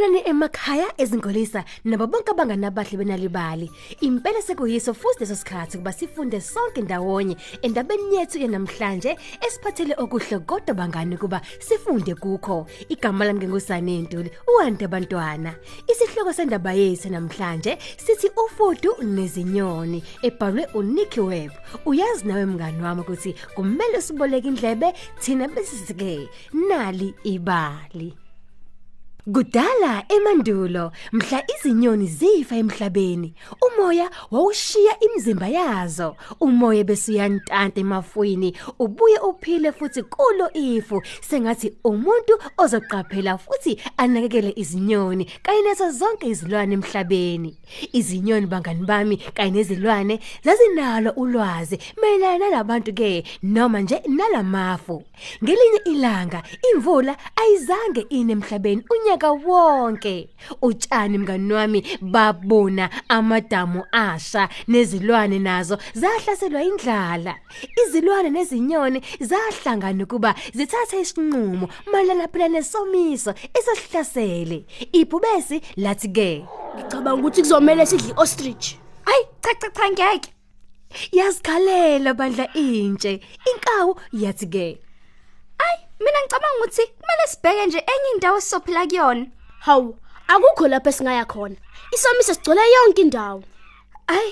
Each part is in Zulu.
Haya ezingolisa nabo bonke abangani abahle benalibali. Impela sekuyiso futhi leso sikhathi kuba sifunde sonke ndawonye endabeni yethu yanamhlanje esiphathele okuhle kodwa bangani kuba sifunde kukho. Igama lami ngengusane Ntuli, uwande abantwana. Isihloko sendaba yethu namhlanje sithi ufudu nezinyoni ebhalwe uNicky Webb. Uyazi nawe mngani wami ukuthi kumele siboleke indlebe thina bese ke nali ibali. Kudala emandulo mhla izinyoni zifa emhlabeni. Umoya wawushiya imizimba yazo. Umoya besuyantanta emafwini ubuye uphile futhi kulo ifu. Sengathi umuntu ozoqaphela futhi anakekele izinyoni kanye nazo zonke izilwane emhlabeni. Izinyoni bangani bami kanye nezilwane zazinalo ulwazi mayelana nalabantu ke noma nje nalamafu. Ngelinye ilanga imvula ayizange ine emhlabeni unyaka wonke utshani mngani wami babona amadamu asha nezilwane nazo zahlaselwa indlala izilwane nezinyoni zahlangana kuba zithathe isinqumo malana phela nesomiso esihlasele ibhubesi lathi ke Ngicabanga ukuthi kuzomela sidle ostrich. Hayi cha cha cha ngeke. yazikhalela bandla intshe inkawu yathi ke Ay mina ngicabanga ukuthi kumele sibheke nje enye indawo esizophila kuyona. Hawu, akukho lapho esingaya khona. Isomiso sigcwele yonke indawo. Ay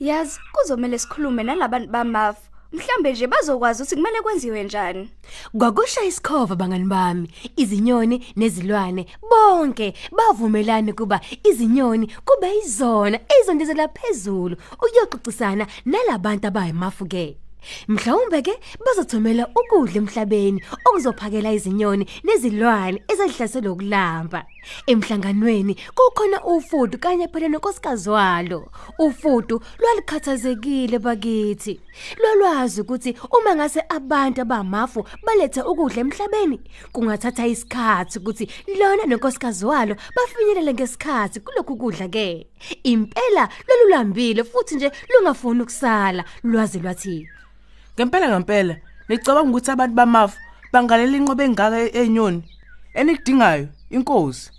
yazi kuzomela sikhulume nalabantu bamafu. Mhlambe nje bazokwazi ukuthi kumele kwenziwe njani. Kwakusha isikhova bangani bami izinyoni nezilwane bonke bavumelana kuba izinyoni kube izona ezondezela phezulu ukuyoxoxisana nalabantu abayimafuke Mhlawumbe ke bazothumela ukudla emhlabeni okuzophakela izinyoni nezilwane ezihlaselwe ukulamba. Emhlanganweni kukhona ufudu kanye phela nonkosikazi walo. Ufudu lwalikhathazekile bakithi. Lolwazi ukuthi uma ngase abantu abamafu balethe ukudla emhlabeni kungathatha isikhathi ukuthi lona nonkosikazi walo bafinyelele ngesikhathi kulokhu kudla ke. Impela lolulambile futhi nje lungafuni ukusala lwazi lwathi Ngempela ngempela nicabanga ukuthi abantu bamafu bangalela inqobe engaka enyoni enikudingayo inkosi.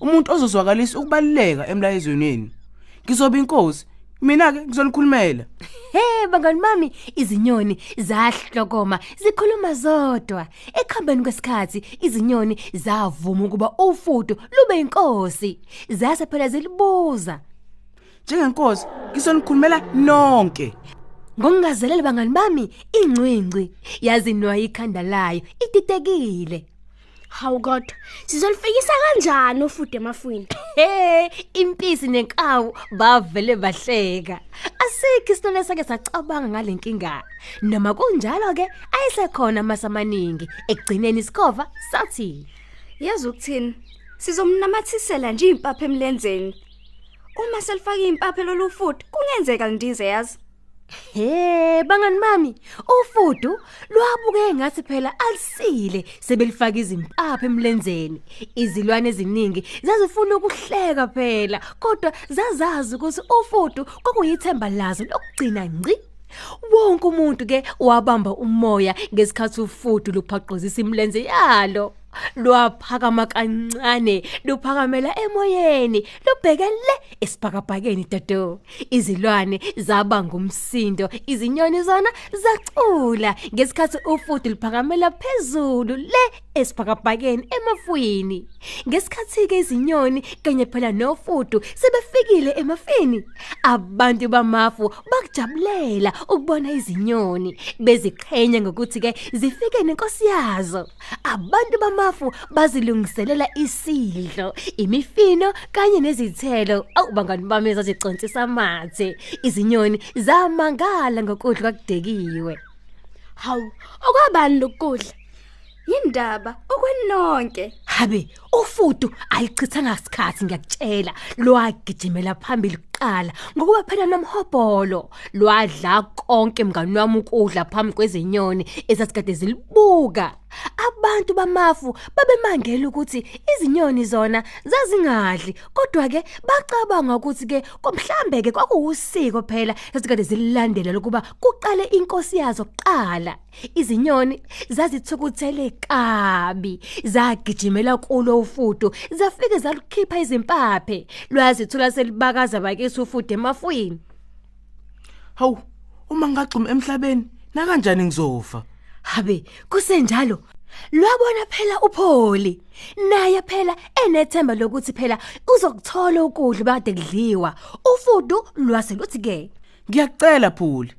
Umuntu ozozwakalisa ukubaluleka emlayezweni. Ngizoba inkosi. Mina ke ngizonikhulumela. Hey bangani mami izinyoni zahlokoma zikhuluma zodwa ekhambeni kwesikhathi izinyoni zavuma ukuba ufudu lube inkosi zase phela zilibuza Njengenkosi ngizonikhulumela nonke. Ngokungazelele bangani bami ingcwingci yazinwa ikhanda layo ititekile Hawu kodwa, sizolifikisa kanjani ufude emafwini? Hey impisi nenkawu bavele bahleka asikho isitole sake sacabanga ngalenkinga noma kunjalo ke ayisekhona masamaningi ekugcineni isikhova sathi Yazi ukuthini? Sizomnamathisela nje impapha emlenzeni. Uma selifaka impapha lolufuthi kungenzeka lindize yazi. He bangani mami? Ufudu lwabuke ngathi phela alisile sebelifaka izimpapha emlenzeni. Izilwane eziningi zazifuna ukuhleka phela kodwa zazazi ukuthi ufudu kokuyithemba lazo lokugcina ngci. Wonke umuntu ke wabamba umoya ngesikhathi ufudu luphaqozisa imlenze yalo. Lwaphakama kancane luphakamela emoyeni lubhekele esibhakabhakeni dodo izilwane zabanga umsindo izinyoni zona zacula. Ngesikhathi ufudu liphakamela phezulu le esibhakabhakeni emafwini ngesikhathi ke izinyoni kanye phela nofudu sebefikile emafini. Abantu bamafu bakujabulela ukubona izinyoni beziqhenya ngokuthi ke zifike nenkosi yazo. Abantu bamafu bazilungiselela isidlo imifino kanye nezithelo. Awubangani bami ezazicontisa amathe. Izinyoni zamangala ngokudla kwakudekiwe Hawu, okwabani lokudla? Yindaba okwenonke. Habe ufudu ayichithanga isikhathi ngiyakutshela. Lwagijimela phambili kuqala ngokuba phela nomhobholo lwadla konke mngani wami ukudla phambi kwezinyoni ezasikade zilibuka. Abantu bamafu babemangela ukuthi izinyoni zona zazingadli kodwa ke bacabanga ukuthi ke komhlambe ke kwakuwusiko phela esikade zilandela lokuba kuqale inkosi yazo kuqala. Izinyoni zazithukuthele kabi zagijimela kulo ufudo zafike zalukhipha izimpaphe. Lwazithola selibakaza bakise ufudo emafwini Hawu, uma ngagcuma emhlabeni, na kanjani ngizofa? Habe, kusenjalo. Lwabona phela uPholi. Naye phela enethemba lokuthi phela uzokuthola ukudla bade kudliwa. Ufudu lwase luthi ke. Ngiyacela Phuli.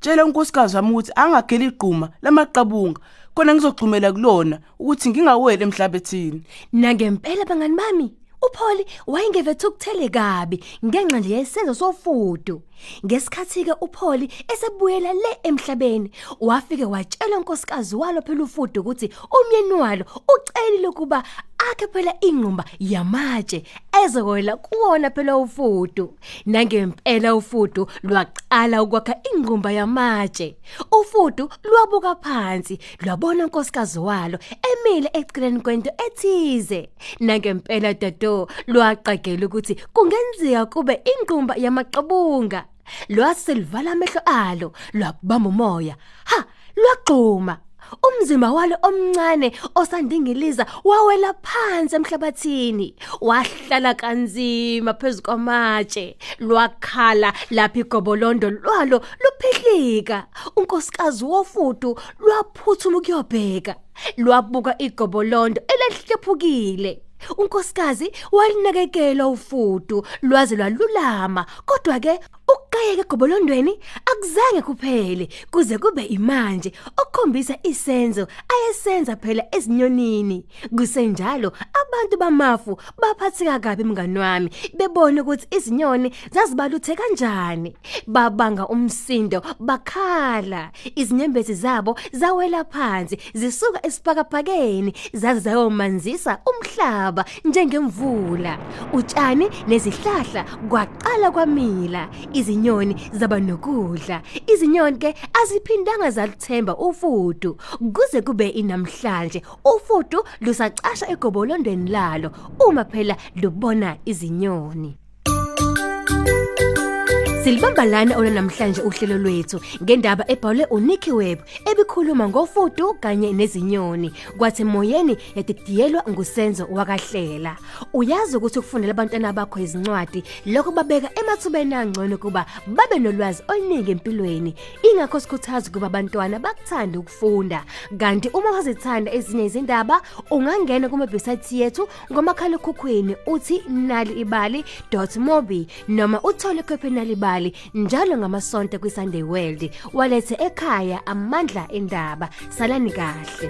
Tshela unkosikazi wami ukuthi angageli igquma lamaqabunga khona ngizogxumela kulona ukuthi ngingaweli emhlabethini. Nangempela bangani bami, uPholi wayengevethe ukuthele kabi ngenxa nje yesenzo sofudu. Ngesikhathi ke uPholi esebuyela le emhlabeni, wafike watshela unkosikazi walo phela ufudu ukuthi umyeni walo ucelile ukuba akhe phela ingqumba yamatshe ezokwela kuwona phela ufudu. Nangempela ufudu lwaqala ukwakha ingqumba yamatshe. Ufudu lwabuka phansi, lwabona unkosikazi walo emile eceleni kwento ethize. Nangempela dodo lwaqagela ukuthi kungenzeka kube ingqumba yamaqabunga. Lwaselivala amehlo alo, lwabamba umoya. Ha, lwagxuma. Umzimba walo omncane osandingiliza wawela phansi emhlabathini. Wahlala kanzima phezulu kwamatshe lwakhala lapha igobolondo lwalo luphihlika unkosikazi wofudu lwaphuthuma ukuyobheka lwabuka igobolondo elahlephukile. Unkosikazi walinakekela ufudu lwaze lwalulama kodwa ke ukugayeka egobolondweni akuzange kuphele kuze kube imanje. Okukhombisa isenzo ayesenza phela ezinyonini. Kusenjalo abantu bamafu baphatheka kabi mngani wami bebona ukuthi izinyoni zazibaluthe kanjani. Babanga umsindo bakhala. Izinyembezi zabo zawela phansi zisuka esipakaphakeni zaze zayomanzisa umhlaba njengemvula. Utshani nezihlahla kwaqala kwamila. Izinyoni zaba nokudla. Izinyoni ke aziphindanga zaluthemba ufudu. Kuze kube inamhlanje ufudu lusacasha egobolondweni lalo uma phela lubona izinyoni. Silibamba lana ona namhlanje uhlelo lwethu. Ngendaba ebhalwe uNicky Webb ebikhuluma ngofudu kanye nezinyoni. Kwathi moyeni yadidiyelwa ngusenzo wakahlela. Uyazi ukuthi ukufundela abantwana bakho izincwadi lokho babeka emathubeni angcono kuba babe nolwazi oluningi empilweni. Ingakho sikhuthaza kuba abantwana bakuthanda ukufunda. Kanti uma wazithanda ezinye izindaba ungangena kuma website yethu ngomakhalekhukhwini uthi naliibali.mobi noma uthole ikhophi nalibali. imbali njalo ngamasonto kwiSunday World. Walethe ekhaya amandla endaba. Salani kahle.